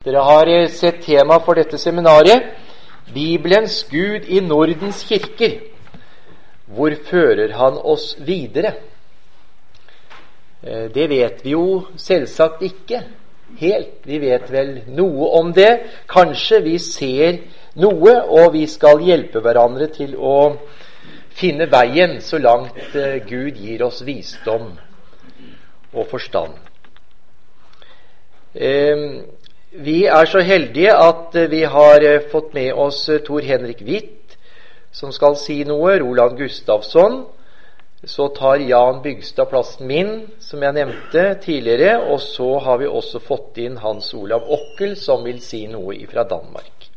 Dere har eh, sett tema for dette seminaret Bibelens Gud i Nordens kirker. Hvor fører han oss videre? Eh, det vet vi jo selvsagt ikke helt. Vi vet vel noe om det. Kanskje vi ser noe, og vi skal hjelpe hverandre til å finne veien så langt eh, Gud gir oss visdom og forstand. Vi er så heldige at eh, vi har eh, fått med oss eh, Tor Henrik Hvitt, som skal si noe. Roland Gustavsson. Så tar Jan Bygstad plassen min, som jeg nevnte tidligere. Og så har vi også fått inn Hans Olav Okkel, som vil si noe fra Danmark.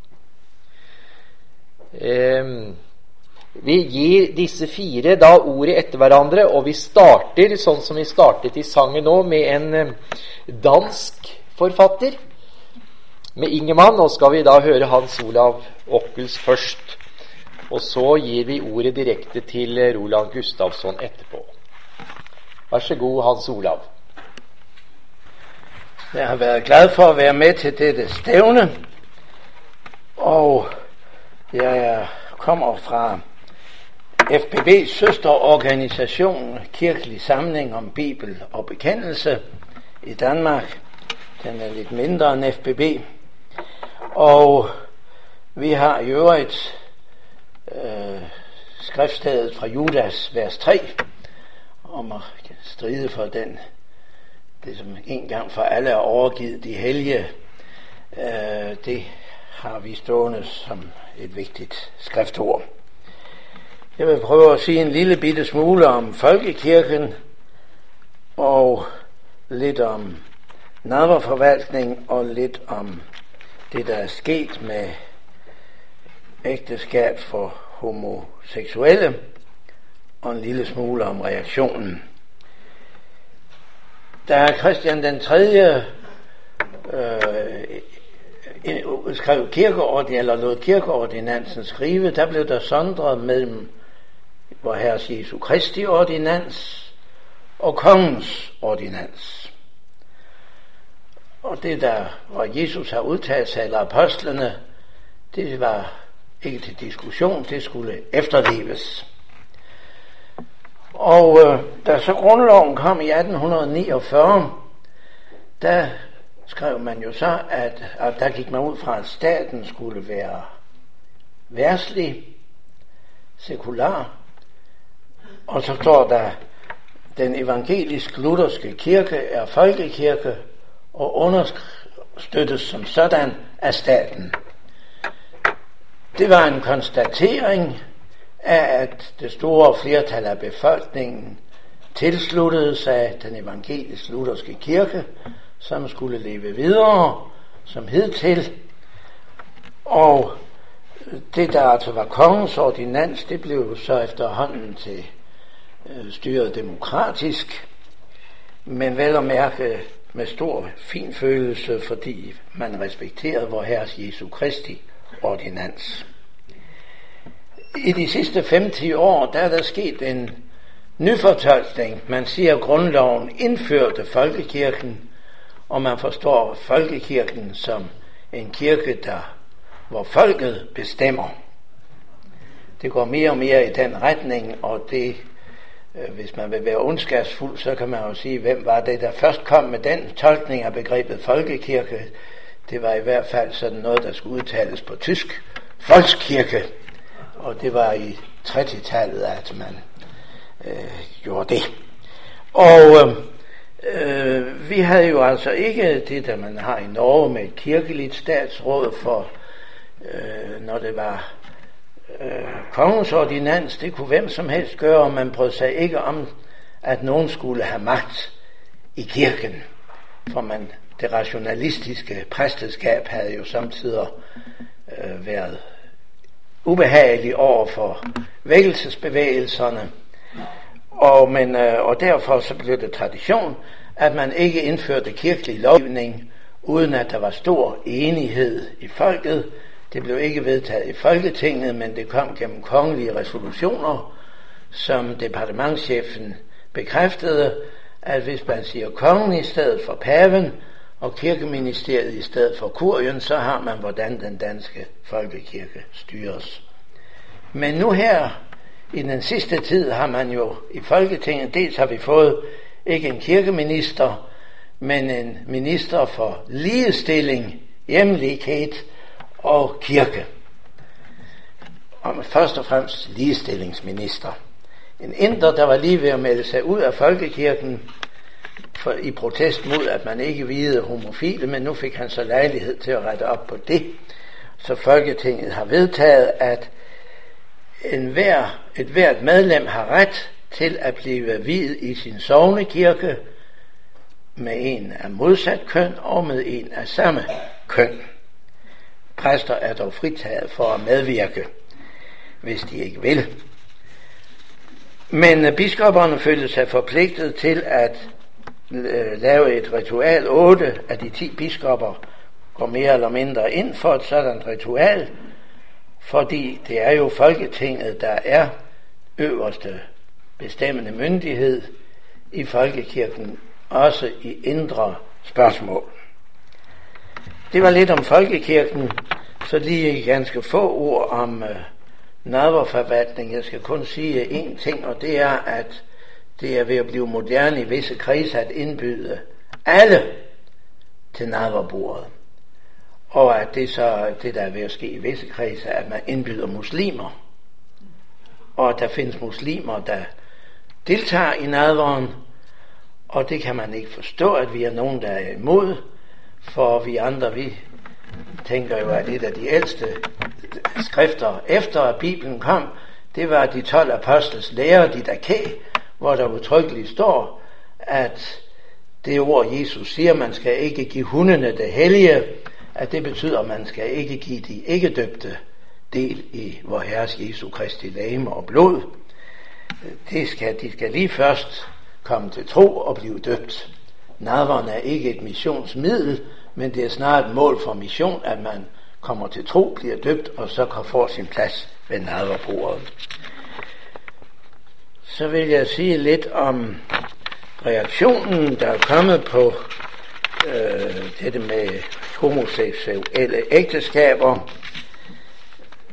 Eh, vi gir disse fire da ordet etter hverandre, og vi starter sånn som vi startet i sangen nå, med en dansk forfatter med Ingemann. Nå skal vi da høre Hans Olav Okkels først. Og så gir vi ordet direkte til Roland Gustavsson etterpå. Vær så god, Hans Olav. Jeg har vært glad for å være med til dette stevnet. Og jeg kommer fra FBBs søsterorganisasjon, Kirkelig samling om Bibel og bekjennelse i Danmark. Den er litt mindre enn FBB. Og vi har i øvrigt øh, skriftstedet fra Judas, vers 3, om at stride for den, det som en gang for alle er overgivet de hellige. Øh, det har vi stående som et vigtigt skriftord. Jeg vil prøve at sige en lille bitte smule om folkekirken og lidt om nadverforvaltning og lidt om det, der er sket med ægteskab for homoseksuelle, og en lille smule om reaktionen. Da Christian den 3. Øh, skrev kirkeordin, eller lod kirkeordinansen skrive, der blev der sondret mellem vor Herres Jesu Kristi ordinans og kongens ordinans. Og det der, hvor Jesus har udtalt sig, eller apostlene, det var ikke til diskussion, det skulle efterleves. Og øh, da så grundloven kom i 1849, der skrev man jo så, at, at der gik man ud fra, at staten skulle være værslig, sekular, og så står der, den evangelisk-lutherske kirke er folkekirke, og understøttes som sådan af staten. Det var en konstatering af, at det store flertal af befolkningen tilsluttede sig den evangelisk-lutherske kirke, som skulle leve videre som hidtil. Og det, der altså var kongens ordinans, det blev så efterhånden til øh, styret demokratisk, men vel at mærke med stor fin følelse, fordi man respekterede vor Herres Jesu Kristi ordinans. I de sidste 50 år, der er der sket en nyfortolkning. Man siger, at grundloven indførte folkekirken, og man forstår folkekirken som en kirke, der, hvor folket bestemmer. Det går mere og mere i den retning, og det hvis man vil være ondskabsfuld, så kan man jo sige, hvem var det, der først kom med den tolkning av begrepet folkekirke. Det var i hvert fald sådan noget, der skulle udtales på tysk. Folkekirke. Og det var i 30-tallet, at man øh, gjorde det. Og øh, øh, vi havde jo altså ikke det, der man har i Norge med et kirkeligt statsråd for, øh, når det var øh, kongens ordinans, det kunne hvem som helst gøre, og man brød sig ikke om, at nogen skulle have magt i kirken. For man, det rationalistiske præsteskab havde jo samtidig øh, været ubehagelig over for vækkelsesbevægelserne. Og, men, øh, og derfor så blev det tradition, at man ikke indførte kirkelig lovgivning, uden at der var stor enighed i folket, det blev ikke vedtaget i Folketinget, men det kom gennem kongelige resolutioner, som departementchefen bekræftede, at hvis man siger kongen i stedet for paven, og kirkeministeriet i stedet for kurien, så har man, hvordan den danske folkekirke styres. Men nu her, i den sidste tid, har man jo i Folketinget, dels har vi fået ikke en kirkeminister, men en minister for ligestilling, hjemlighed og kirke. Og først og fremst ligestillingsminister. En inder, der var lige ved at melde seg ut av folkekirken for, i protest mot at man ikke videde homofile, men nå fik han så leilighet til å rette opp på det. Så Folketinget har vedtaget, at en hver, et hvert medlem har rett til å bli viet i sin sognekirke med en av motsatt køn og med en av samme køn. Præster er dog fritaget for at medvirke, hvis de ikke vil. Men biskopperne følte sig forpligtet til at øh, lave et ritual. Otte af de ti biskopper går mere eller mindre ind for et sådan ritual, fordi det er jo Folketinget, der er øverste bestemmende myndighed i folkekirken, også i indre spørgsmål. Det var lidt om folkekirken, så lige ganske få ord om øh, nadverforvaltning. Jeg skal kun sige én ting, og det er, at det er ved at blive moderne i visse kredse at indbyde alle til nadverbordet. Og at det så, det der er ved at ske i visse kredse, at man indbyder muslimer. Og at der findes muslimer, der deltager i nadveren, og det kan man ikke forstå, at vi er nogen, der er imod, for vi andre, vi tænker jo, at et af de ældste skrifter, efter at Bibelen kom, det var de 12 apostles lære, de der kæ, hvor der udtrykkeligt står, at det ord, Jesus siger, man skal ikke give hundene det hellige, at det betyder, at man skal ikke give de ikke døbte del i vor Herres Jesu Kristi lame og blod. Det skal, de skal lige først komme til tro og blive døbt. Nadveren er ikke et missionsmiddel, men det er snarere et mål for mission, at man kommer til tro, bliver døbt og så kan få sin plads ved nadverbordet. Så vil jeg sige lidt om reaktionen, der er kommet på øh, dette med homoseksuelle ægteskaber.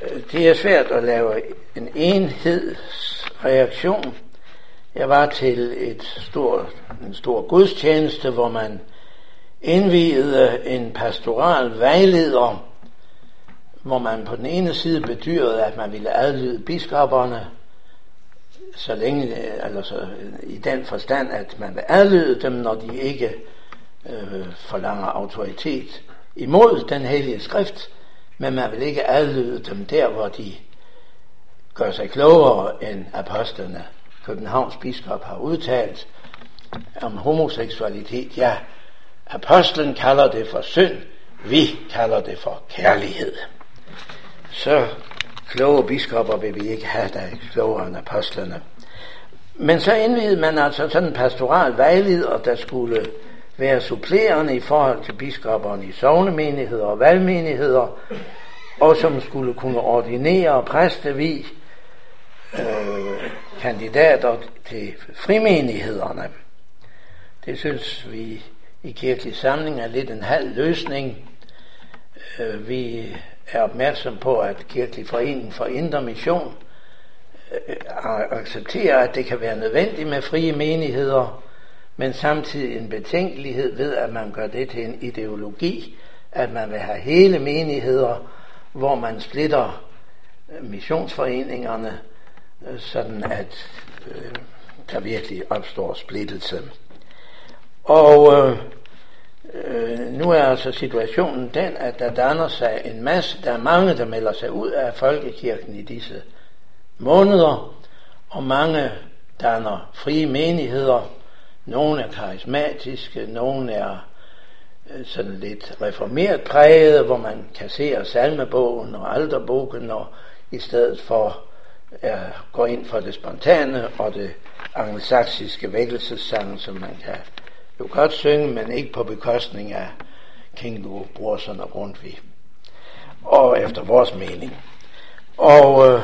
Øh, det er svært at lave en enhedsreaktion. Jeg var til et stor, en stor gudstjeneste, hvor man indviede en pastoral vejleder, hvor man på den ene side bedyrede, at man ville adlyde biskopperne, så længe, altså i den forstand, at man vil adlyde dem, når de ikke øh, forlanger autoritet imod den hellige skrift, men man vil ikke adlyde dem der, hvor de gør sig klogere end apostlene. Københavns biskop har udtalt om homoseksualitet, ja, apostlen kalder det for synd, vi kalder det for kærlighed. Så kloge biskopper vil vi ikke have, der er klogere end apostlene. Men så indvidede man altså sådan en pastoral vejleder, der skulle være supplerende i forhold til biskopperne i sovnemenigheder og valgmenigheder, og som skulle kunne ordinere præstevi øh, kandidater til frimenighederne. Det synes vi i kirkelig samling er lidt en halv løsning. Øh, vi er opmærksom på, at Kirkelig Forening for Indre Mission øh, accepterer, at det kan være nødvendigt med frie menigheder, men samtidig en betænkelighed ved, at man gør det til en ideologi, at man vil have hele menigheder, hvor man splitter missionsforeningerne, sådan at øh, der virkelig opstår splittelse. Og øh, øh, nu er altså situationen den, at der danner sig en masse, der er mange, der melder sig ud af folkekirken i disse måneder, og mange danner frie menigheder, nogle er karismatiske, nogle er øh, sådan lidt reformeret præget, hvor man kasserer salmebogen og alderbogen, og i stedet for går ind for det spontane og det angelsaksiske vækkelsessang, som man kan jo godt synge, men ikke på bekostning af Kingo, Brorsen og Grundtvig. Og efter vores mening. Og øh,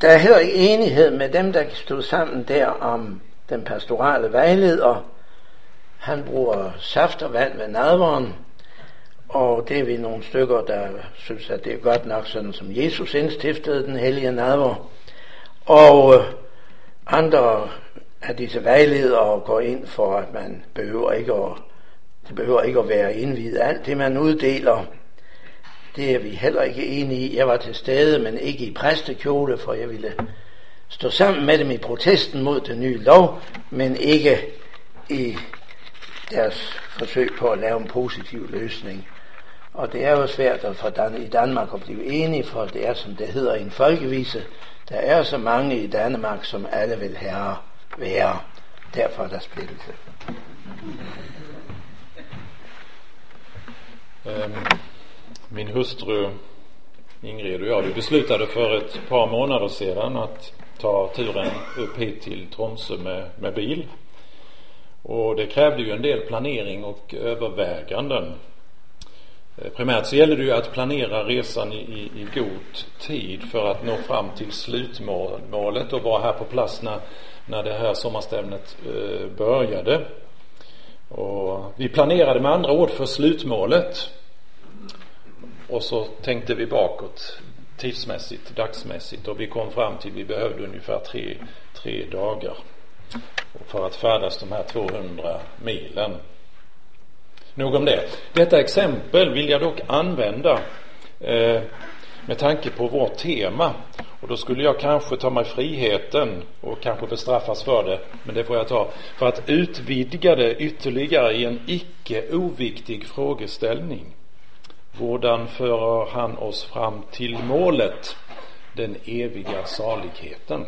der er heller ikke enighed med dem, der stod sammen der om den pastorale vejleder. han bruger saft og vand ved nadveren, og det er vi nogle stykker, der synes, at det er godt nok sådan, som Jesus indstiftede den hellige nadver. Og øh, andre af disse vejledere går ind for, at man behøver ikke at, det behøver ikke at være indvidet. Alt det, man uddeler, det er vi heller ikke enige i. Jeg var til stede, men ikke i præstekjole, for jeg ville stå sammen med dem i protesten mod den nye lov, men ikke i deres forsøg på at lave en positiv løsning. Og det er jo svært at for Dan- i Danmark at blive enige, for det er, som det hedder en folkevise, der er så mange i Danmark, som alle vil herre være. Derfor er der splittelse. Min hustru Ingrid och jag, vi beslutade för ett par månader sedan att ta turen upp hit till Tromsö med, med bil. Och det krävde ju en del planering och överväganden. Eh, Primärt så gäller det ju att planera resan i, i, i god tid för att nå fram till slutmålet och vara här på plats när, när det här sommarstämnet eh, började. Och vi planerade med andra ord för slutmålet. Och så tänkte vi bakåt tidsmässigt, dagsmässigt och vi kom fram till vi behövde ungefär tre, tre dagar för att färdas de här 200 milen. Nog om det. Detta exempel vill jag dock använda eh, med tanke på vårt tema. Och då skulle jag kanske ta mig friheten och kanske bestraffas för det, men det får jag ta, för att utvidga det ytterligare i en icke oviktig frågeställning. Hvordan fører han oss fram till målet, den eviga saligheten?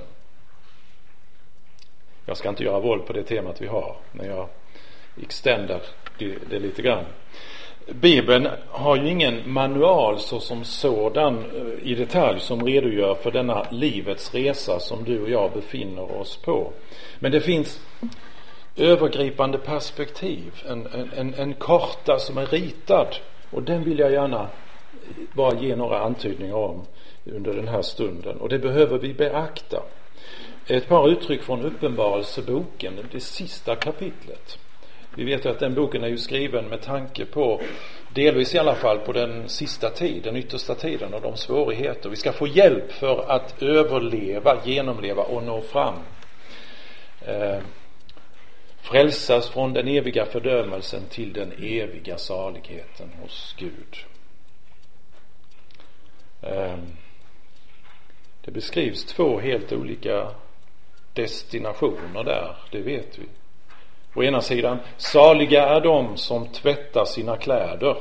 Jag ska inte göra våld på det temat vi har, men jag extender det, det lite grann. Bibeln har ju ingen manual så som sådan eh, i detalj som redogör för denna livets resa som du och jag befinner oss på. Men det finns övergripande perspektiv, en, en, en, karta som är ritad och den vill jag gärna bara ge några antydningar om under den här stunden och det behöver vi beakta. Ett par uttryck från Uppenbarelseboken, det sista kapitlet. Vi vet jo at den boken er jo skriven med tanke på, delvis i alle fall, på den sista tid, den ytterste tiden og de svårigheter. Vi skal få hjelp för å overleve, gjennomleve og nå fram. Eh, frelses fra den evige fordømmelsen til den evige saligheten hos Gud. Eh, det beskrivs två helt olika destinationer der, det vet vi. Å ena sidan, saliga är de som tvättar sina kläder.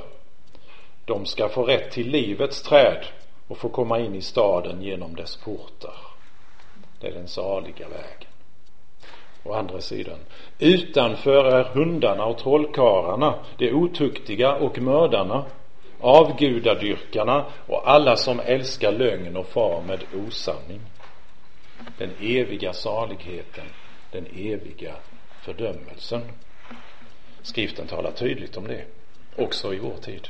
De ska få rätt till livets träd och få komma in i staden genom dess portar. Det är den saliga vägen. Å andra sidan, utanför är hundarna och trollkarlarna, de otuktiga och mördarna, avgudadyrkarna och alla som älskar lögn och far med osanning. Den eviga saligheten, den eviga fördömelsen. Skriften talar tydligt om det, också i vår tid.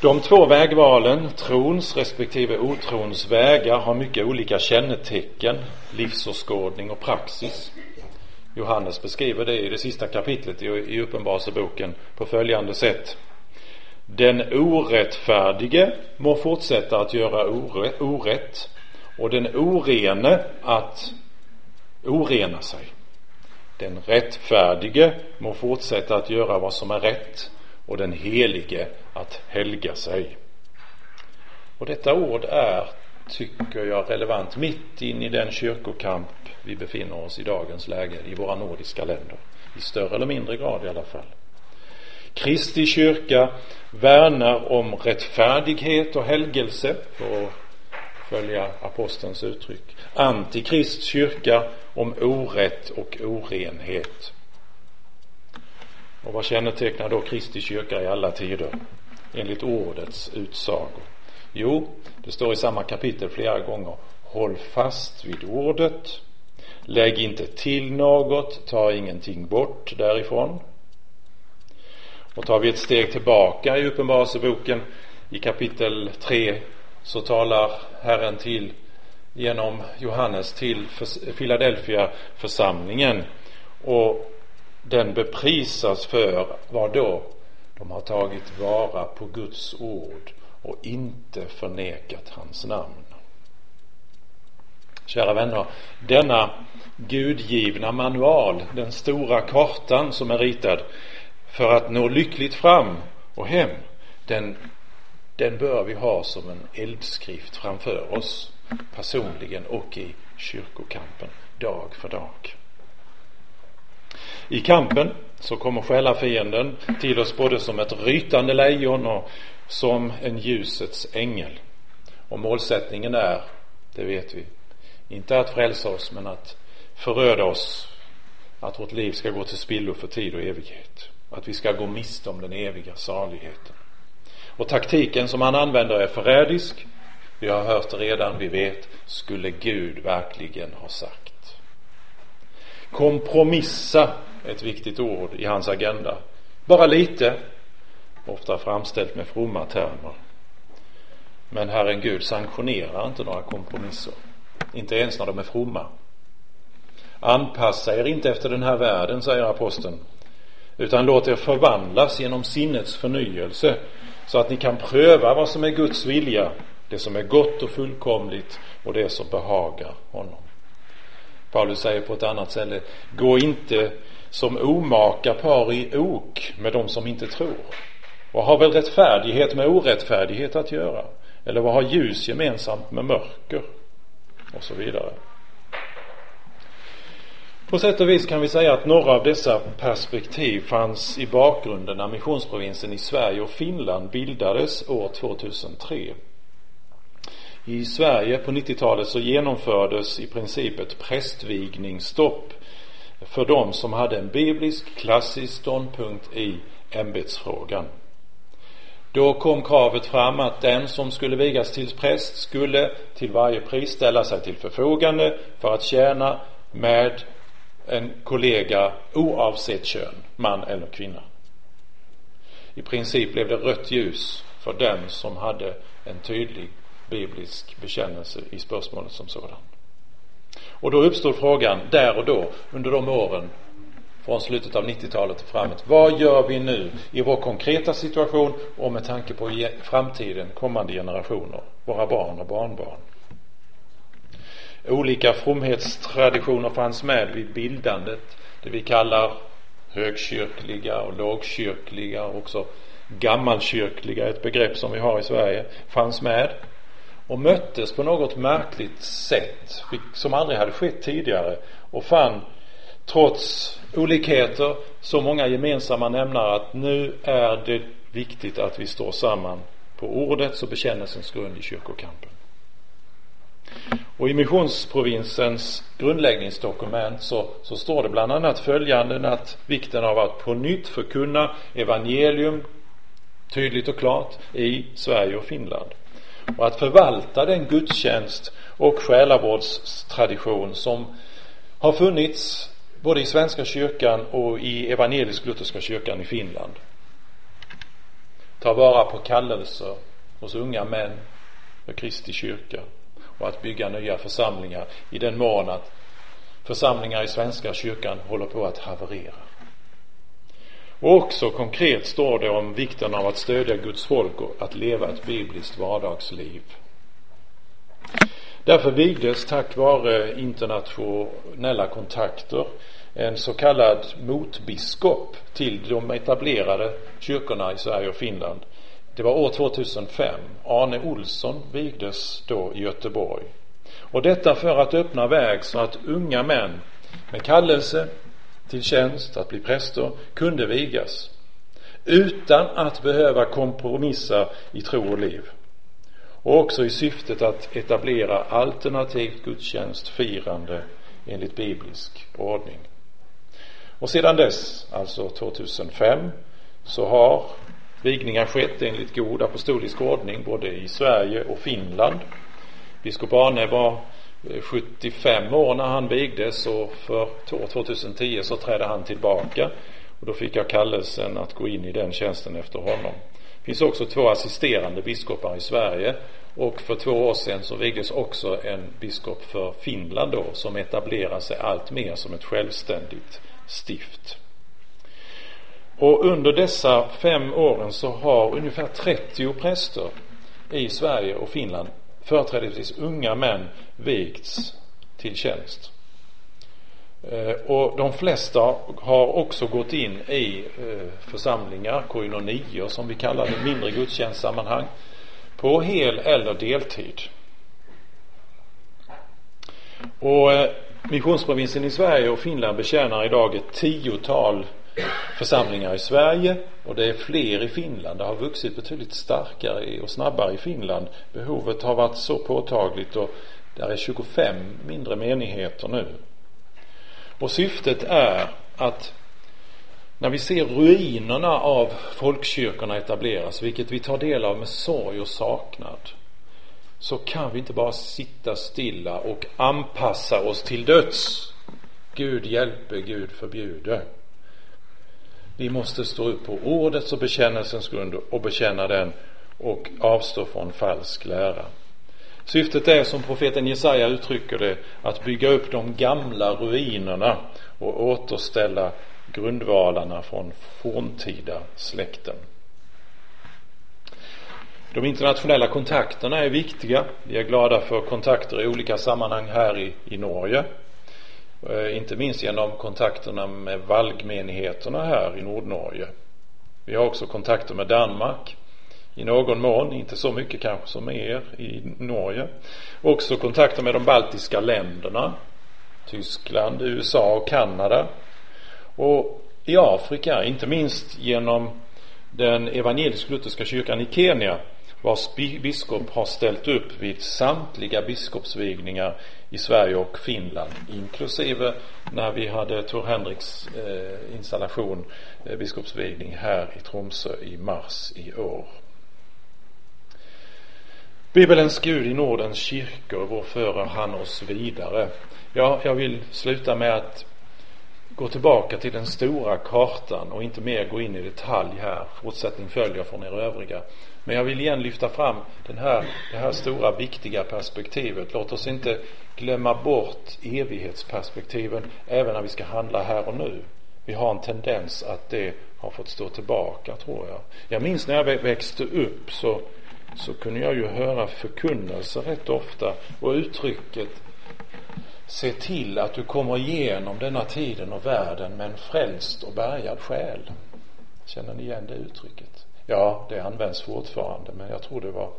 De två vägvalen, trons respektive otrons vägar, har mycket olika kännetecken, livsåskådning och praxis. Johannes beskriver det i det sista kapitlet i, Uppenbarelseboken på följande sätt. Den orättfärdige må fortsätta att göra orätt och den orene att orena sig. Den rättfärdige må fortsätta att göra vad som är rätt och den helige att helga sig. Och detta ord är, tycker jag, relevant mitt in i den kyrkokamp vi befinner oss i dagens läge i våra nordiska länder. I större eller mindre grad i alla fall. Kristi kyrka värnar om rättfärdighet och helgelse, för att följa apostelns uttryck. Antikrist kyrka om orätt och orenhet. Och vad kännetecknar då Kristi kyrka i alla tider? Enligt ordets utsago. Jo, det står i samma kapitel flera gånger. Håll fast vid ordet. Lägg inte till något, ta ingenting bort därifrån. Och tar vi ett steg tillbaka i Uppenbarelseboken i kapitel 3 så talar Herren till genom Johannes til Filadelfia-forsamlingen, og den beprisas for hva da? De har tatt vare på Guds ord og ikke forneket hans namn. Kjære vänner, denne gudgivne manual, den store kartan som er ritet for å nå lykkelig fram og hem, den, den bør vi ha som en eldskrift framfor oss personligen och i kyrkokampen dag för dag. I kampen så kommer själafienden till oss både som ett rytande lejon och som en ljusets ängel. Och målsättningen är, det vet vi, inte att frälsa oss men att föröda oss, att vårt liv ska gå till spillo för tid och evighet. Att vi ska gå miste om den eviga saligheten. Och taktiken som han använder är förrädisk. Vi har hørt redan, vi vet, skulle Gud verkligen ha sagt. Kompromissa ett viktigt ord i hans agenda. Bara lite, ofta framställt med fromma termer. Men Herren Gud sanktionerar inte några kompromisser. Inte ens när de är fromma. Anpassa er inte efter den här världen, säger aposteln, utan låt er förvandlas genom sinnets förnyelse så att ni kan pröva vad som är Guds vilja, det som är gott och fullkomligt och det som behagar honom. Paulus säger på ett annat ställe, gå inte som omaka par i ok med de som inte tror. Vad har väl rättfärdighet med orättfärdighet att göra? Eller vad har ljus gemensamt med mörker? Och så vidare. På sätt och vis kan vi säga att några av dessa perspektiv fanns i bakgrunden när missionsprovinsen i Sverige och Finland bildades år 2003. I Sverige på 90-talet så genomfördes i princip ett prästvigningsstopp för de som hade en biblisk klassisk ståndpunkt i ämbetsfrågan. Då kom kravet fram att den som skulle vigas till präst skulle till varje pris ställa sig till förfogande för att tjäna med en kollega oavsett kön, man eller kvinna. I princip blev det rött ljus för den som hade en tydlig biblisk bekjennelse i spørsmålet som sådan. Og da uppstod frågan der og da, under de årene, fra sluttet av 90-tallet til framåt. Hva gjør vi nå i vår konkreta situasjon og med tanke på framtiden, kommende generationer, våre barn og barnbarn? Olika fromhetstraditioner fanns med vid bildandet, det vi kallar högkyrkliga og lågkyrkliga också gammalkyrkliga, ett begrepp som vi har i Sverige, fanns med och möttes på något märkligt sätt som aldrig hade skett tidigare och fann trots olikheter så många gemensamma nämnare att nu är det viktigt att vi står samman på ordets och bekännelsens grund i kyrkokampen. Och i missionsprovinsens grundläggningsdokument så, så står det bland annat följande att vikten av att på nytt förkunna evangelium tydligt och klart i Sverige och Finland och att förvalta den gudstjänst och själavårdstradition som har funnits både i Svenska kyrkan och i evangelisk-lutherska kyrkan i Finland. Ta vara på kallelser hos unga män för Kristi kyrka och att bygga nya församlingar i den mån att församlingar i Svenska kyrkan håller på att haverera. Och också konkret står det om vikten av att stödja Guds folk och att leva ett bibliskt vardagsliv. Därför vigdes tack vare internationella kontakter en så kallad motbiskop till de etablerade kyrkorna i Sverige och Finland. Det var år 2005. Arne Olsson vigdes då i Göteborg. Och detta för att öppna väg så att unga män med kallelse till tjänst, att bli präster, kunde vigas utan att behöva kompromissa i tro och liv. Och också i syftet att etablera alternativt gudstjänstfirande enligt biblisk ordning. Och sedan dess, alltså 2005, så har vigningar skett enligt god apostolisk ordning både i Sverige och Finland. Biskop Arne var 75 år när han vigdes för år 2010 så trädde han tillbaka och då fick jag kallelsen att gå in i den tjänsten efter honom. Det finns också två assisterande biskopar i Sverige och för två år sedan så vigdes också en biskop för Finland då som etablerar sig allt mer som ett självständigt stift. Och under dessa fem åren så har ungefär 30 präster i Sverige och Finland, företrädesvis unga män, vigts till tjänst. Eh, och de flesta har också gått in i eh, församlingar, koinonier som vi kallar det, mindre gudstjänstsammanhang, på hel eller deltid. Och eh, missionsprovinsen i Sverige och Finland betjänar idag ett tiotal församlingar i Sverige och det är fler i Finland. Det har vuxit betydligt starkare och snabbare i Finland. Behovet har varit så påtagligt och där är 25 mindre menigheter nu. Och syftet är att när vi ser ruinerna av folkkyrkorna etableras, vilket vi tar del av med sorg och saknad, så kan vi inte bara sitta stilla och anpassa oss till döds. Gud hjälpe, Gud förbjude. Vi måste stå upp på ordets och bekännelsens grund och bekänna den och avstå från falsk lära. Syftet är, som profeten Jesaja uttrycker det, att bygga upp de gamla ruinerna och återställa grundvalarna från forntida släkten. De internationella kontakterna är viktiga. Vi är glada för kontakter i olika sammanhang här i, i Norge. Eh, inte minst genom kontakterna med valgmenigheterna här i Nordnorge. Vi har också kontakter med Danmark i någon mån, inte så mycket kanske som er i Norge. Också kontakter med de baltiska länderna, Tyskland, USA och Kanada. Och i Afrika, inte minst genom den evangelisk-lutherska kyrkan i Kenya vars biskop har ställt upp vid samtliga biskopsvigningar i Sverige och Finland inklusive när vi hade Tor Henriks eh, installation, eh, biskopsvigning här i Tromsö i mars i år. Bibelens Gud i Nordens kyrkor, vår för han oss vidare? Ja, jag vill sluta med att gå tillbaka till den stora kartan och inte mer gå in i detalj här. Fortsättning följer från er övriga. Men jag vill igen lyfta fram den här, det här stora viktiga perspektivet. Låt oss inte glömma bort evighetsperspektiven även när vi ska handla här och nu. Vi har en tendens att det har fått stå tillbaka tror jag. Jag minns när jag växte upp så, så kunde jag ju höra förkunnelser rätt ofta och uttrycket Se till att du kommer igenom denna tiden och världen med en frälst och bärgad själ. Känner ni igen det uttrycket? Ja, det används fortfarande, men jag tror det var,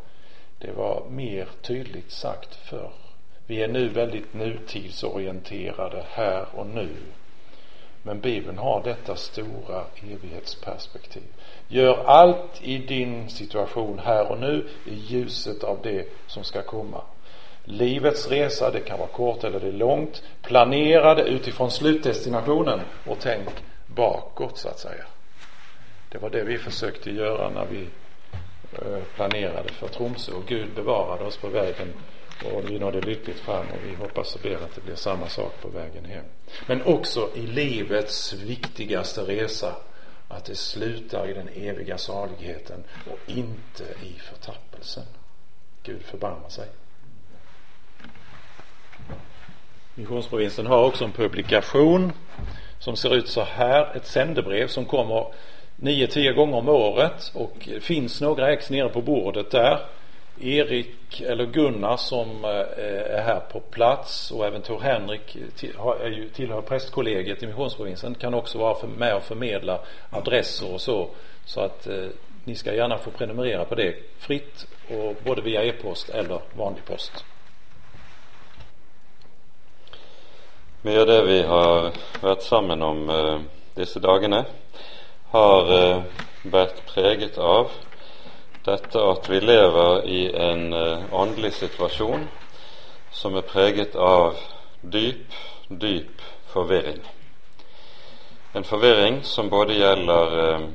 det var mer tydligt sagt förr. Vi är nu väldigt nutidsorienterade här och nu. Men Bibeln har detta stora evighetsperspektiv. Gör allt i din situation här och nu i ljuset av det som ska komma. Livets resa, det kan vara kort eller det är långt. Planera det utifrån slutdestinationen och tänk bakåt så att säga. Det var det vi forsøkte å gjøre når vi eh, planerade för og och Gud bevarade oss på vägen och vi nådde lyckligt fram och vi hoppas och ber att det blir samma sak på vägen hem. Men också i livets viktigaste resa att det slutar i den eviga saligheten och inte i förtappelsen. Gud förbarmar sig. Missionsprovinsen har också en publikation som ser ut så här, ett sändebrev som kommer nio, tio gånger om året och det finns några ex nere på bordet där. Erik eller Gunnar som eh, är här på plats och även Tor Henrik tillhör prästkollegiet i missionsprovinsen kan också vara med och förmedla adresser och så så att eh, ni ska gärna få prenumerera på det fritt och både via e-post eller vanlig post. Mye av det vi har vært sammen om eh, disse dagene, har eh, vært preget av dette at vi lever i en eh, åndelig situasjon som er preget av dyp, dyp forvirring. En forvirring som både gjelder eh,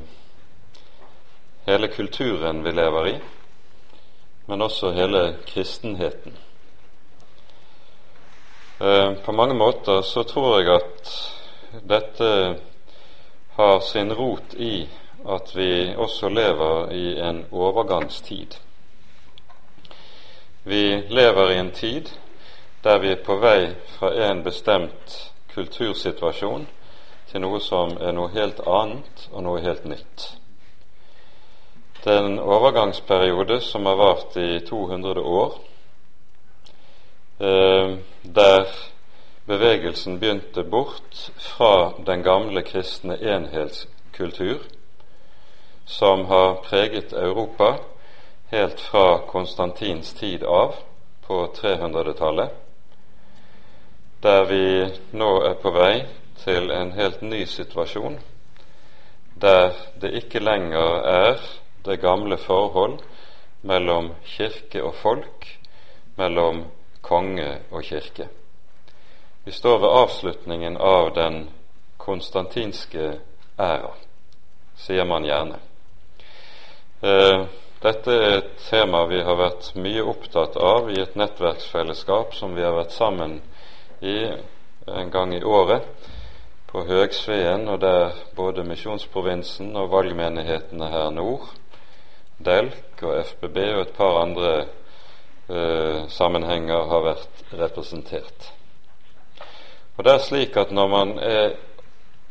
hele kulturen vi lever i, men også hele kristenheten. På mange måter så tror jeg at dette har sin rot i at vi også lever i en overgangstid. Vi lever i en tid der vi er på vei fra en bestemt kultursituasjon til noe som er noe helt annet og noe helt nytt. Det er en overgangsperiode som har vart i 200 år, eh, der bevegelsen begynte bort fra den gamle kristne enhetskultur som har preget Europa helt fra Konstantins tid av på 300-tallet, der vi nå er på vei til en helt ny situasjon, der det ikke lenger er det gamle forhold mellom kirke og folk, mellom konge og kirke. Vi står ved avslutningen av den konstantinske æra, sier man gjerne. Eh, dette er et tema vi har vært mye opptatt av i et nettverksfellesskap som vi har vært sammen i en gang i året på Høgsveen, og der både Misjonsprovinsen og valgmenighetene her nord, DELK og FBB og et par andre eh, sammenhenger har vært representert. Og det er slik at når man er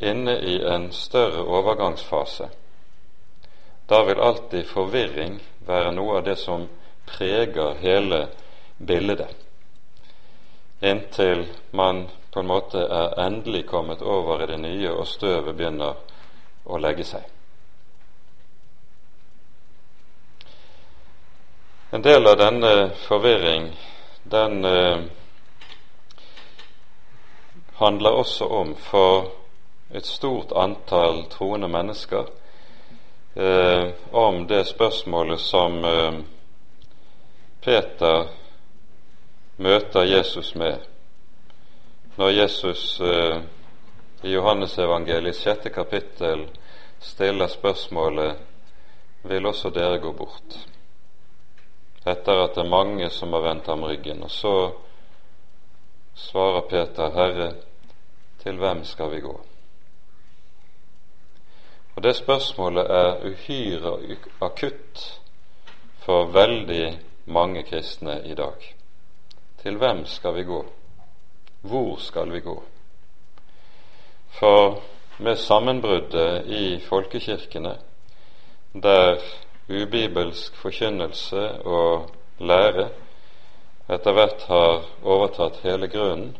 inne i en større overgangsfase, da vil alltid forvirring være noe av det som preger hele bildet, inntil man på en måte er endelig kommet over i det nye, og støvet begynner å legge seg. En del av denne forvirring, den eh, handler også om for et stort antall troende mennesker eh, om det spørsmålet som eh, Peter møter Jesus med når Jesus eh, i Johannesevangeliet sjette kapittel stiller spørsmålet vil også dere gå bort? Etter at det er mange som har vendt ham ryggen. Og så svarer Peter, Herre, til hvem skal vi gå? Og Det spørsmålet er uhyre akutt for veldig mange kristne i dag. Til hvem skal vi gå? Hvor skal vi gå? For med sammenbruddet i folkekirkene, der ubibelsk forkynnelse og lære etter hvert har overtatt hele grunnen,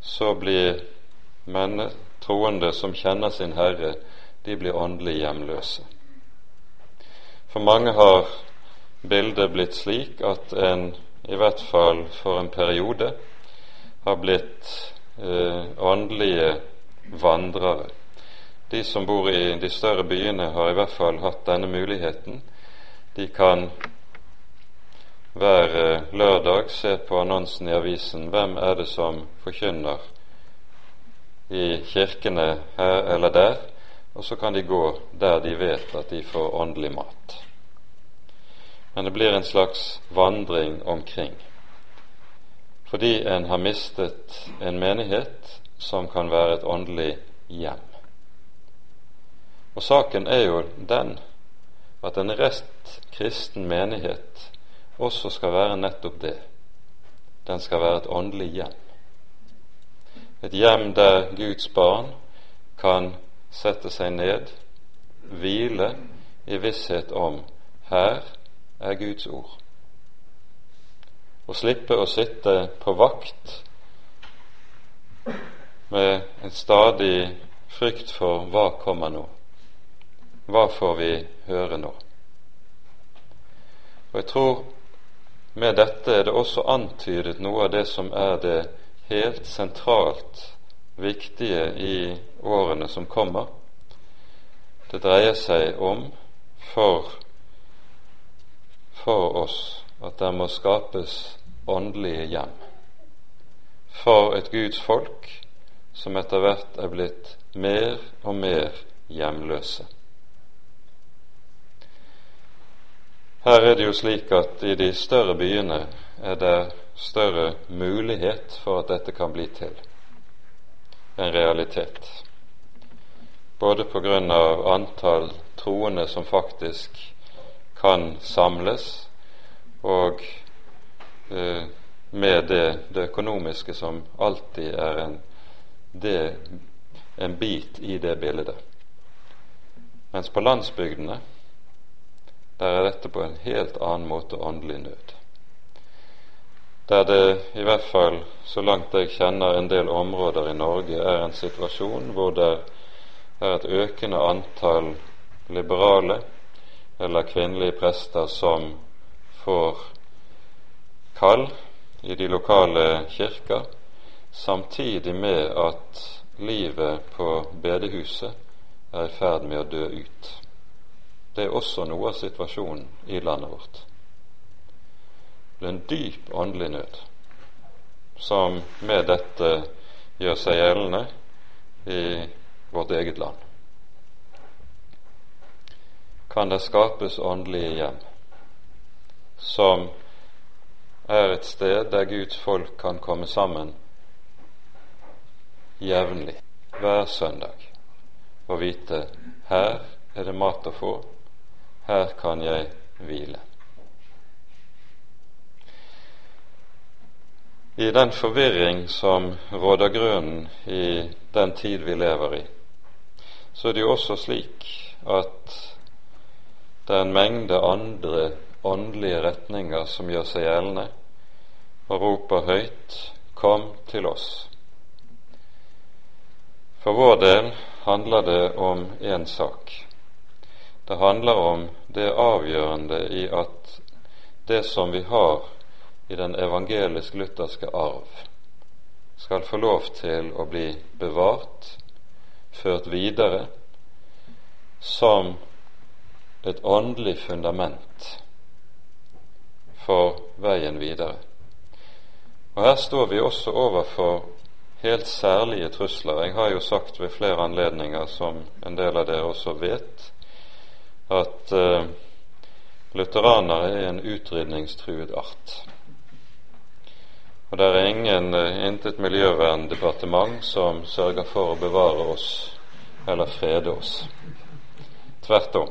så blir men troende som kjenner sin Herre, de blir åndelig hjemløse. For mange har bildet blitt slik at en i hvert fall for en periode har blitt eh, åndelige vandrere. De som bor i de større byene, har i hvert fall hatt denne muligheten. De kan hver lørdag se på annonsen i avisen hvem er det som forkynner i kirkene her eller der, og så kan de gå der de vet at de får åndelig mat. Men det blir en slags vandring omkring, fordi en har mistet en menighet som kan være et åndelig hjem. Og saken er jo den at en rest kristen menighet også skal være nettopp det. Den skal være et åndelig hjem. Et hjem der Guds barn kan sette seg ned, hvile i visshet om her er Guds ord. Og slippe å sitte på vakt med en stadig frykt for hva kommer nå? Hva får vi høre nå? Og jeg tror med dette er det også antydet noe av det som er det helt sentralt viktige i årene som kommer. Det dreier seg om for, for oss at det må skapes åndelige hjem. For et Guds folk som etter hvert er blitt mer og mer hjemløse. Her er det jo slik at i de større byene er det større mulighet for at dette kan bli til en realitet. Både på grunn av antall troende som faktisk kan samles, og eh, med det, det, økonomiske som alltid er en det en bit i det bildet. Mens på landsbygdene, der er dette på en helt annen måte åndelig nød. Der det i hvert fall, så langt jeg kjenner en del områder i Norge, er en situasjon hvor det er et økende antall liberale eller kvinnelige prester som får kall i de lokale kirker, samtidig med at livet på bedehuset er i ferd med å dø ut. Det er også noe av situasjonen i landet vårt. Er en dyp åndelig nød som med dette gjør seg gjeldende i vårt eget land. Kan det skapes åndelige hjem som er et sted der Guds folk kan komme sammen jevnlig, hver søndag, og vite her er det mat å få, her kan jeg hvile. I den forvirring som råder grunnen i den tid vi lever i, så er det jo også slik at det er en mengde andre åndelige retninger som gjør seg gjeldende og roper høyt 'Kom til oss'. For vår del handler det om én sak. Det handler om det avgjørende i at det som vi har i den evangelisk-lutherske arv, skal få lov til å bli bevart, ført videre, som et åndelig fundament for veien videre. Og Her står vi også overfor helt særlige trusler. Jeg har jo sagt ved flere anledninger, som en del av dere også vet, at uh, lutheranere er en utrydningstruet art. Og det er ingen, uh, intet miljøverndepartement som sørger for å bevare oss eller frede oss. Tvert om.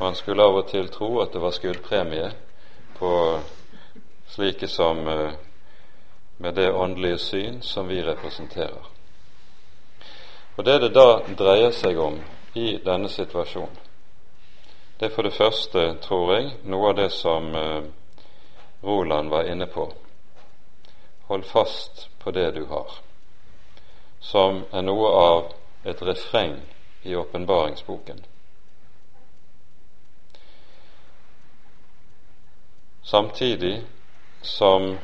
Man skulle av og til tro at det var skuddpremie på slike som uh, med det åndelige syn som vi representerer. Og Det det da dreier seg om i denne situasjonen, det er for det første, tror jeg, noe av det som eh, Roland var inne på. Hold fast på det du har, som er noe av et refreng i åpenbaringsboken. Samtidig som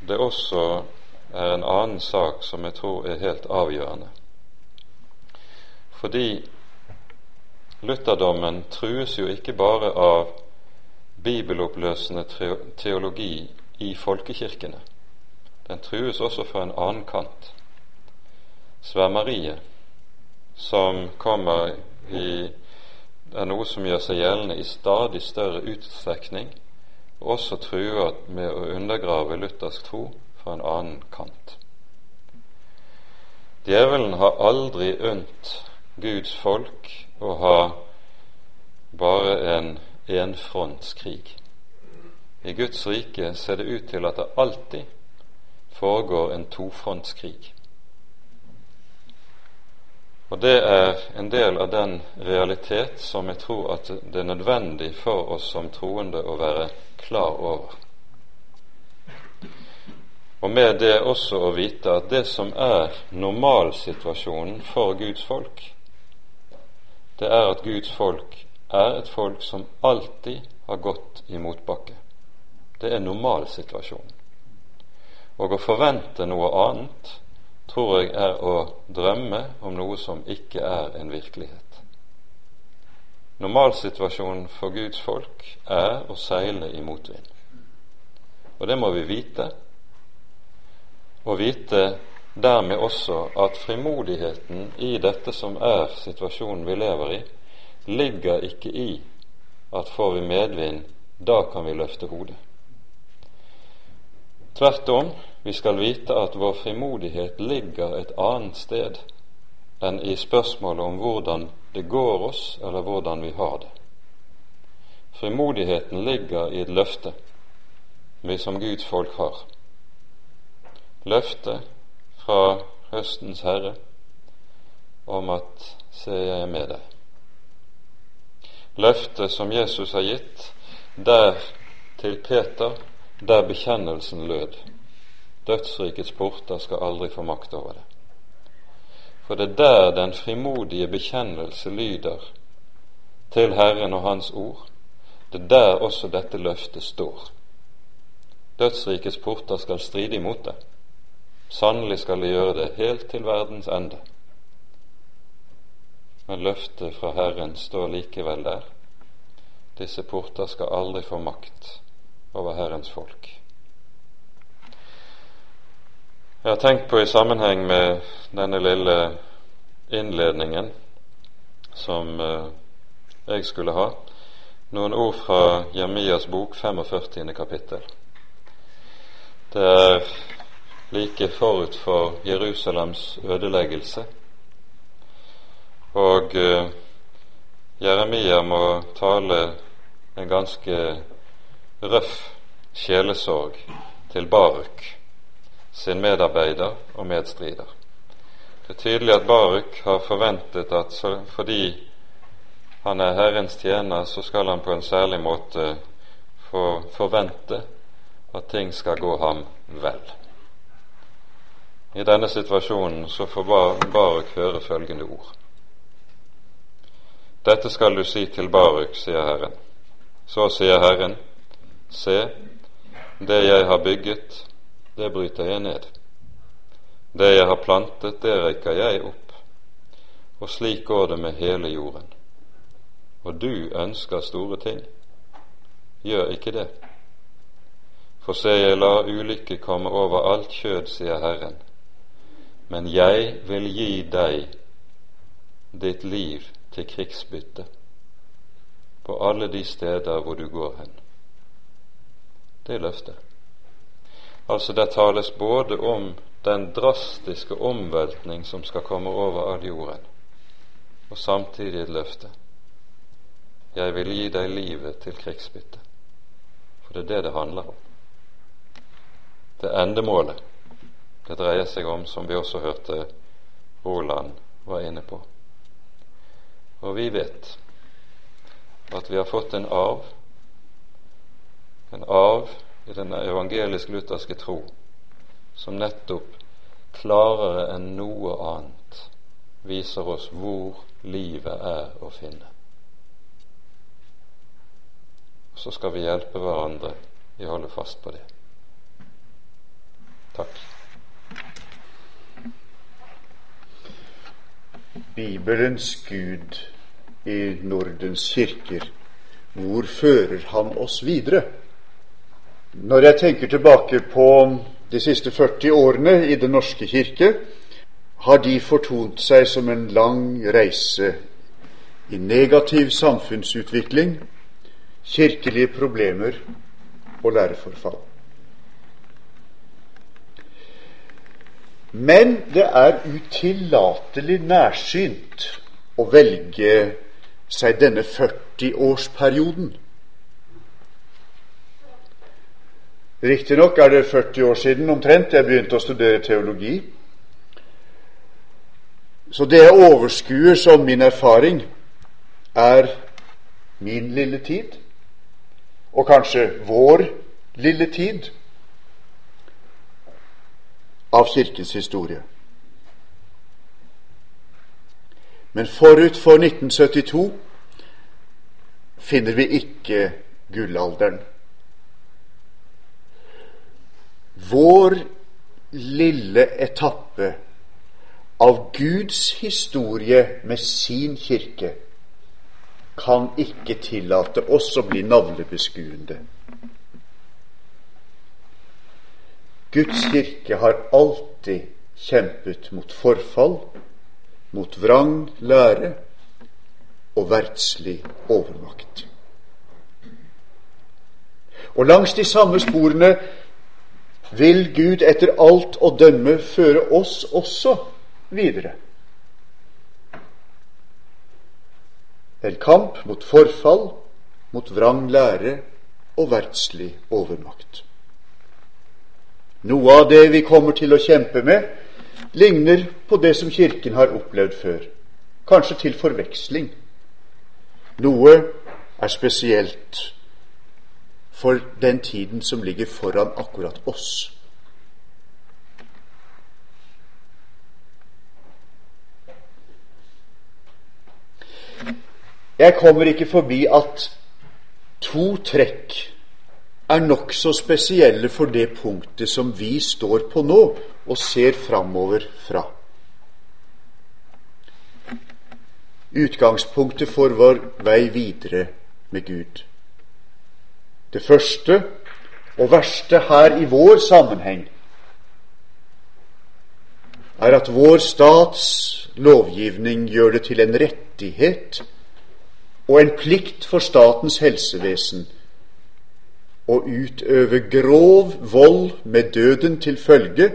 det også er en annen sak som jeg tror er helt avgjørende. Fordi lutherdommen trues jo ikke bare av bibeloppløsende teologi i folkekirkene. Den trues også fra en annen kant. Svermeriet, som kommer i er noe som gjør seg gjeldende i stadig større utstrekning også truer med å undergrave luthersk tro fra en annen kant. Djevelen har aldri unnt Guds folk å ha bare en enfrontskrig. I Guds rike ser det ut til at det alltid foregår en tofrontskrig. Og det er en del av den realitet som jeg tror at det er nødvendig for oss som troende å være klar over. Og med det også å vite at det som er normalsituasjonen for Guds folk, det er at Guds folk er et folk som alltid har gått i motbakke. Det er normalsituasjonen. Og å forvente noe annet tror jeg er å drømme om noe som ikke er en virkelighet. Normalsituasjonen for Guds folk er å seile i motvind. Og det må vi vite, og vite dermed også at frimodigheten i dette som er situasjonen vi lever i, ligger ikke i at får vi medvind, da kan vi løfte hodet. Tvert om, vi skal vite at vår frimodighet ligger et annet sted enn i spørsmålet om hvordan det går oss, eller hvordan vi har det. Frimodigheten ligger i et løfte vi som Guds folk har. Løftet fra høstens herre om at se, jeg er med deg. Løftet som Jesus har gitt der til Peter, der bekjennelsen lød. Dødsrikets porter skal aldri få makt over det. For det er der den frimodige bekjennelse lyder til Herren og Hans ord. Det er der også dette løftet står. Dødsrikets porter skal stride imot det. Sannelig skal de gjøre det helt til verdens ende. Men løftet fra Herren står likevel der. Disse porter skal aldri få makt over Herrens folk. Jeg har tenkt på i sammenheng med denne lille innledningen som eh, jeg skulle ha, noen ord fra Jemias bok 45. kapittel. Det er like forut for Jerusalems ødeleggelse. Og uh, Jeremia må tale en ganske røff sjelesorg til Baruk, sin medarbeider og medstrider. Det er tydelig at Baruk har forventet at fordi han er Herrens tjener, så skal han på en særlig måte få forvente at ting skal gå ham vel. I denne situasjonen så får Baruk høre følgende ord. Dette skal du si til Baruk, sier Herren. Så sier Herren, se, det jeg har bygget, det bryter jeg ned. Det jeg har plantet, det rekker jeg opp. Og slik går det med hele jorden. Og du ønsker store ting. Gjør ikke det. For se, jeg lar ulykke komme over alt kjød, sier Herren, men jeg vil gi deg ditt liv til krigsbytte på alle de steder hvor du går hen. Det er løftet. Altså, det tales både om den drastiske omveltning som skal komme over all jorden, og samtidig et løfte. Jeg vil gi deg livet til krigsbytte. For det er det det handler om det endemålet det dreier seg om, som vi også hørte Roland var inne på. Og vi vet at vi har fått en arv, en arv i den evangelisk-lutherske tro, som nettopp klarere enn noe annet viser oss hvor livet er å finne. Så skal vi hjelpe hverandre i å holde fast på det. Takk. Bibelens Gud i Nordens kirker, hvor fører han oss videre? Når jeg tenker tilbake på de siste 40 årene i Den norske kirke, har de fortont seg som en lang reise i negativ samfunnsutvikling, kirkelige problemer og læreforfall. Men det er utillatelig nærsynt å velge seg denne 40-årsperioden. Riktignok er det 40 år siden omtrent jeg begynte å studere teologi. Så det jeg overskuer som min erfaring, er min lille tid, og kanskje vår lille tid av Kirkens historie. Men forut for 1972 finner vi ikke gullalderen. Vår lille etappe av Guds historie med sin kirke kan ikke tillate oss å bli navlebeskuende. Guds kirke har alltid kjempet mot forfall, mot vrang lære og verdslig overmakt. Og langs de samme sporene vil Gud etter alt å dømme føre oss også videre. En kamp mot forfall, mot vrang lære og verdslig overmakt. Noe av det vi kommer til å kjempe med, ligner på det som Kirken har opplevd før. Kanskje til forveksling. Noe er spesielt for den tiden som ligger foran akkurat oss. Jeg kommer ikke forbi at to trekk er nokså spesielle for det punktet som vi står på nå og ser framover fra. Utgangspunktet for vår vei videre med Gud. Det første og verste her i vår sammenheng er at vår stats lovgivning gjør det til en rettighet og en plikt for statens helsevesen å utøve grov vold med døden til følge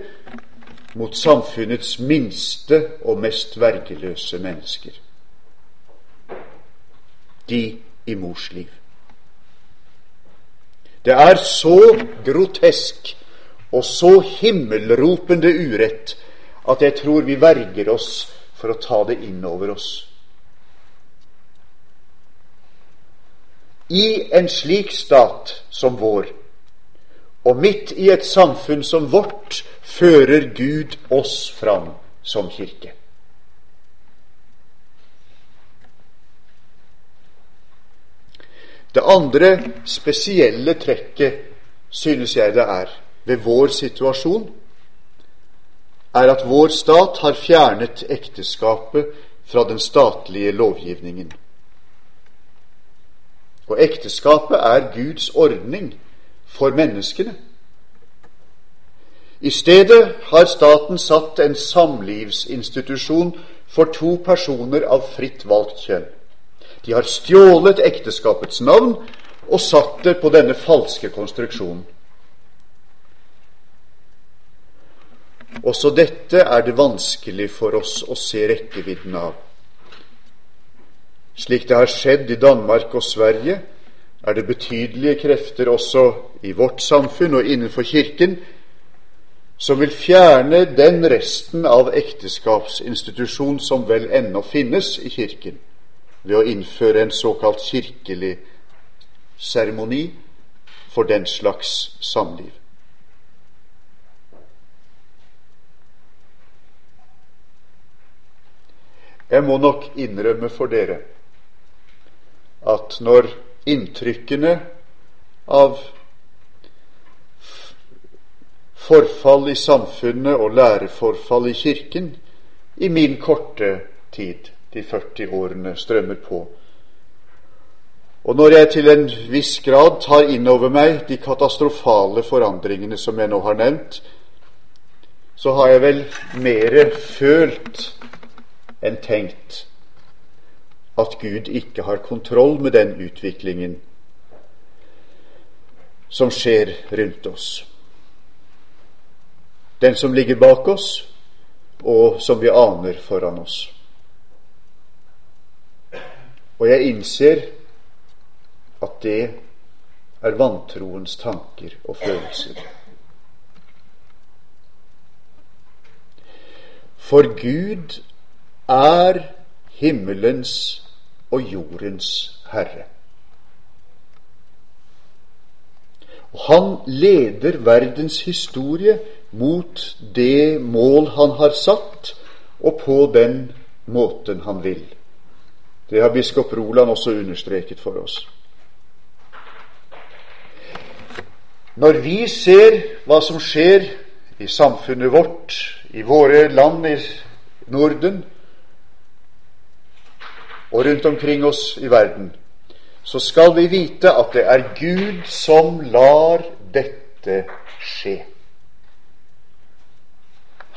mot samfunnets minste og mest vergeløse mennesker. De i mors liv. Det er så grotesk og så himmelropende urett at jeg tror vi verger oss for å ta det inn over oss. I en slik stat som vår, og midt i et samfunn som vårt, fører Gud oss fram som kirke. Det andre spesielle trekket, synes jeg det er, ved vår situasjon, er at vår stat har fjernet ekteskapet fra den statlige lovgivningen. Og ekteskapet er Guds ordning for menneskene. I stedet har staten satt en samlivsinstitusjon for to personer av fritt valgt kjønn. De har stjålet ekteskapets navn og satt det på denne falske konstruksjonen. Også dette er det vanskelig for oss å se rekkevidden av. Slik det har skjedd i Danmark og Sverige, er det betydelige krefter også i vårt samfunn og innenfor Kirken som vil fjerne den resten av ekteskapsinstitusjon som vel ennå finnes i Kirken, ved å innføre en såkalt kirkelig seremoni for den slags samliv. Jeg må nok innrømme for dere at når inntrykkene av forfall i samfunnet og læreforfall i Kirken i min korte tid, de 40 årene, strømmer på. Og når jeg til en viss grad tar inn over meg de katastrofale forandringene som jeg nå har nevnt, så har jeg vel mere følt enn tenkt at Gud ikke har kontroll med den utviklingen som skjer rundt oss. Den som ligger bak oss, og som vi aner foran oss. Og jeg innser at det er vantroens tanker og følelser. For Gud er himmelens og jordens herre. Og han leder verdens historie mot det mål han har satt, og på den måten han vil. Det har biskop Roland også understreket for oss. Når vi ser hva som skjer i samfunnet vårt, i våre land i Norden, og rundt omkring oss i verden, så skal vi vite at det er Gud som lar dette skje.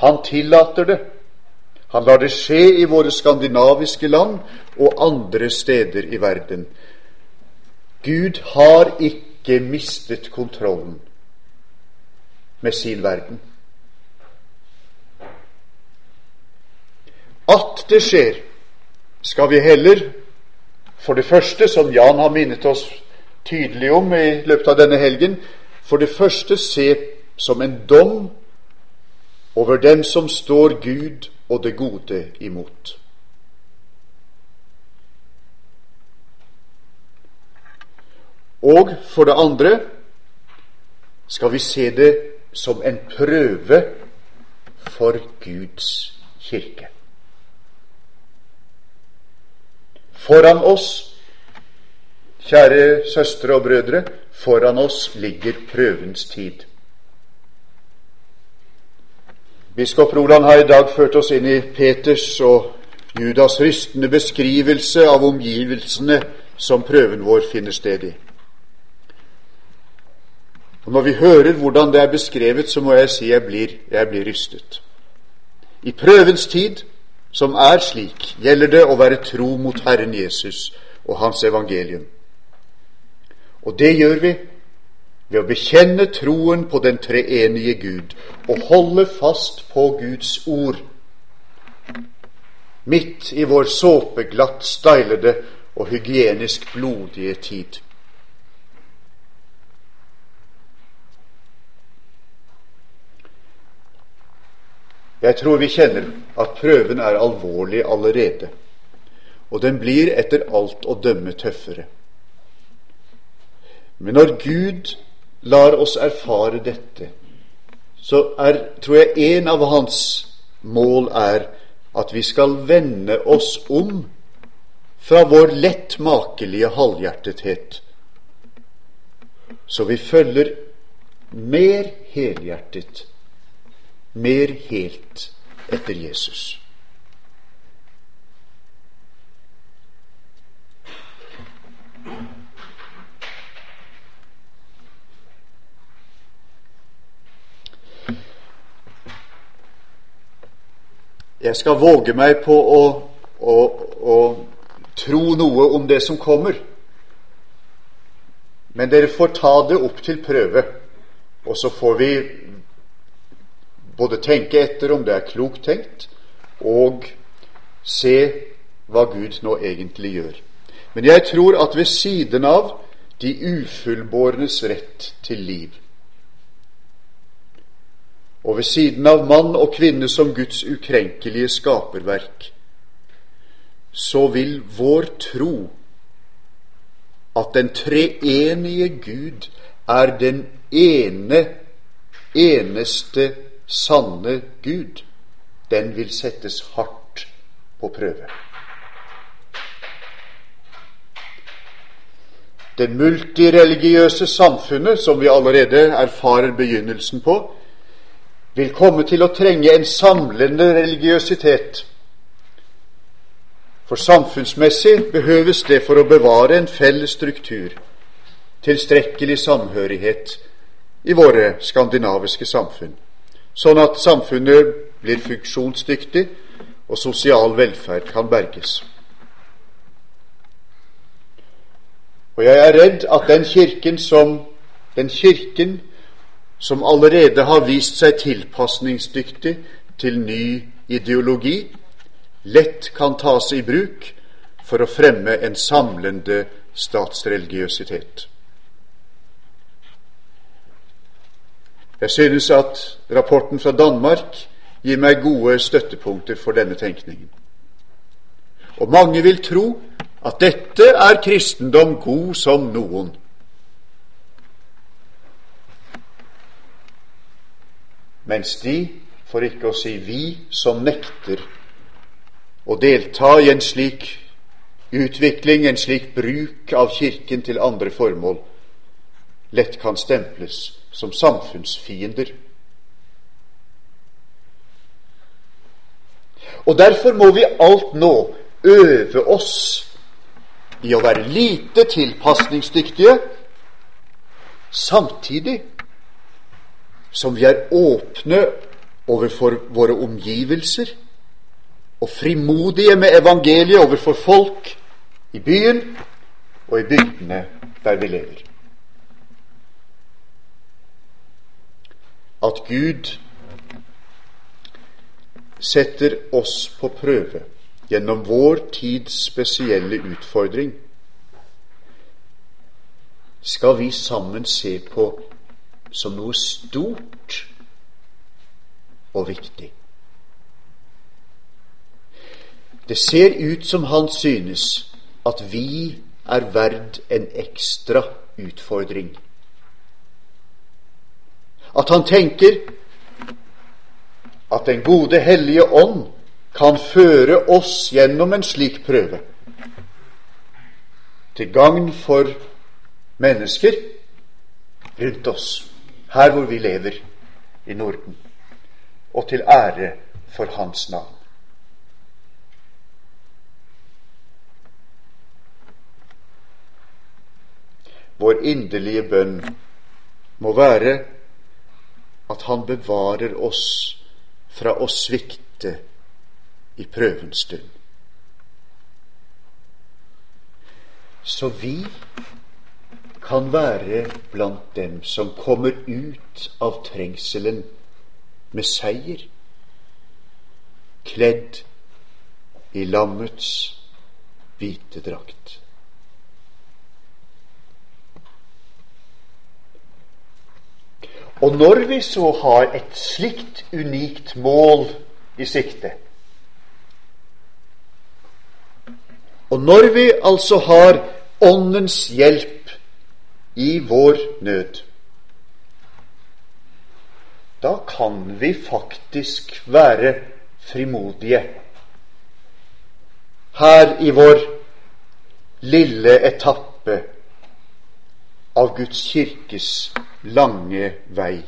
Han tillater det. Han lar det skje i våre skandinaviske land og andre steder i verden. Gud har ikke mistet kontrollen med sin verden. At det skjer, skal vi heller for det første, som Jan har minnet oss tydelig om i løpet av denne helgen, for det første se som en dom over dem som står Gud og det gode imot. Og for det andre skal vi se det som en prøve for Guds kirke. Foran oss, kjære søstre og brødre, foran oss ligger prøvens tid. Biskop Roland har i dag ført oss inn i Peters og Judas rystende beskrivelse av omgivelsene som prøven vår finner sted i. Og Når vi hører hvordan det er beskrevet, så må jeg si jeg blir, jeg blir rystet. I prøvens tid, som er slik, gjelder det å være tro mot Herren Jesus og Hans evangelium. Og det gjør vi ved å bekjenne troen på den treenige Gud og holde fast på Guds ord. Midt i vår såpeglatt stylede og hygienisk blodige tid. Jeg tror vi kjenner at prøven er alvorlig allerede, og den blir etter alt å dømme tøffere. Men når Gud lar oss erfare dette, så er, tror jeg en av hans mål er at vi skal vende oss om fra vår lett makelige halvhjertethet, så vi følger mer helhjertet mer helt etter Jesus. Jeg skal våge meg på å, å, å tro noe om det som kommer. Men dere får ta det opp til prøve, og så får vi både tenke etter om det er klokt tenkt, og se hva Gud nå egentlig gjør. Men jeg tror at ved siden av de ufullbårnes rett til liv, og ved siden av mann og kvinne som Guds ukrenkelige skaperverk, så vil vår tro at den treenige Gud er den ene, eneste sanne Gud, den vil settes hardt på prøve. Det multireligiøse samfunnet, som vi allerede erfarer begynnelsen på, vil komme til å trenge en samlende religiøsitet. For samfunnsmessig behøves det for å bevare en felles struktur, tilstrekkelig samhørighet i våre skandinaviske samfunn sånn at samfunnet blir funksjonsdyktig og sosial velferd kan berges. Og jeg er redd at den kirken som, den kirken som allerede har vist seg tilpasningsdyktig til ny ideologi, lett kan tas i bruk for å fremme en samlende statsreligiøsitet. Jeg synes at rapporten fra Danmark gir meg gode støttepunkter for denne tenkningen. Og mange vil tro at dette er kristendom god som noen. Mens de, for ikke å si vi, som nekter å delta i en slik utvikling, en slik bruk av Kirken til andre formål, lett kan stemples som samfunnsfiender. Og derfor må vi alt nå øve oss i å være lite tilpasningsdyktige, samtidig som vi er åpne overfor våre omgivelser og frimodige med evangeliet overfor folk i byen og i bygdene der vi lever. At Gud setter oss på prøve gjennom vår tids spesielle utfordring, skal vi sammen se på som noe stort og viktig. Det ser ut som han synes at vi er verd en ekstra utfordring. At han tenker at Den gode hellige ånd kan føre oss gjennom en slik prøve. Til gagn for mennesker rundt oss, her hvor vi lever i Norden, og til ære for Hans navn. Vår inderlige bønn må være at Han bevarer oss fra å svikte i prøvens stund. Så vi kan være blant dem som kommer ut av trengselen med seier, kledd i lammets hvite drakt. Og når vi så har et slikt unikt mål i sikte, og når vi altså har Åndens hjelp i vår nød, da kan vi faktisk være frimodige her i vår lille etappe av Guds kirkes lange vei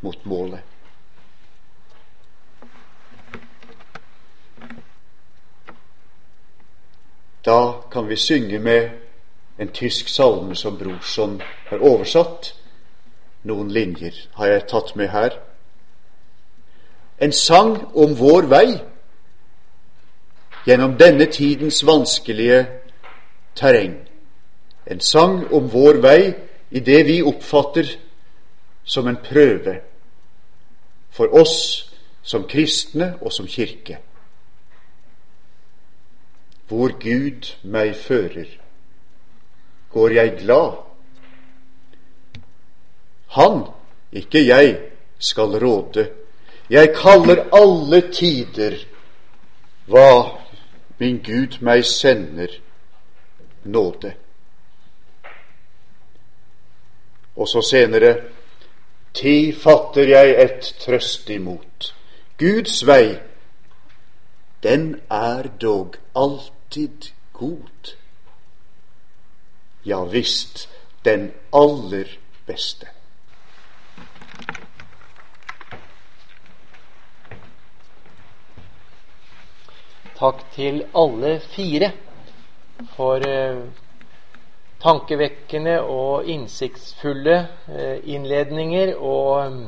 mot målet. Da kan vi synge med en tysk salme som Brorson har oversatt. Noen linjer har jeg tatt med her. En sang om vår vei gjennom denne tidens vanskelige terreng. En sang om vår vei i det vi oppfatter som en prøve for oss som kristne og som kirke. Hvor Gud meg fører, går jeg glad. Han, ikke jeg, skal råde. Jeg kaller alle tider hva min Gud meg sender nåde. Og så senere Ti fatter jeg et trøst imot. Guds vei, den er dog alltid god. Ja visst, den aller beste. Takk til alle fire for uh, tankevekkende og innsiktsfulle eh, innledninger. Og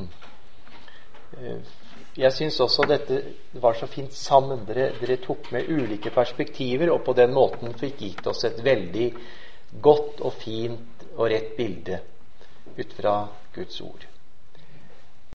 eh, jeg syns også dette var så fint sammen. Dere, dere, tok med ulike perspektiver og på den måten fikk gitt oss et veldig godt og fint og rett bilde ut fra Guds ord.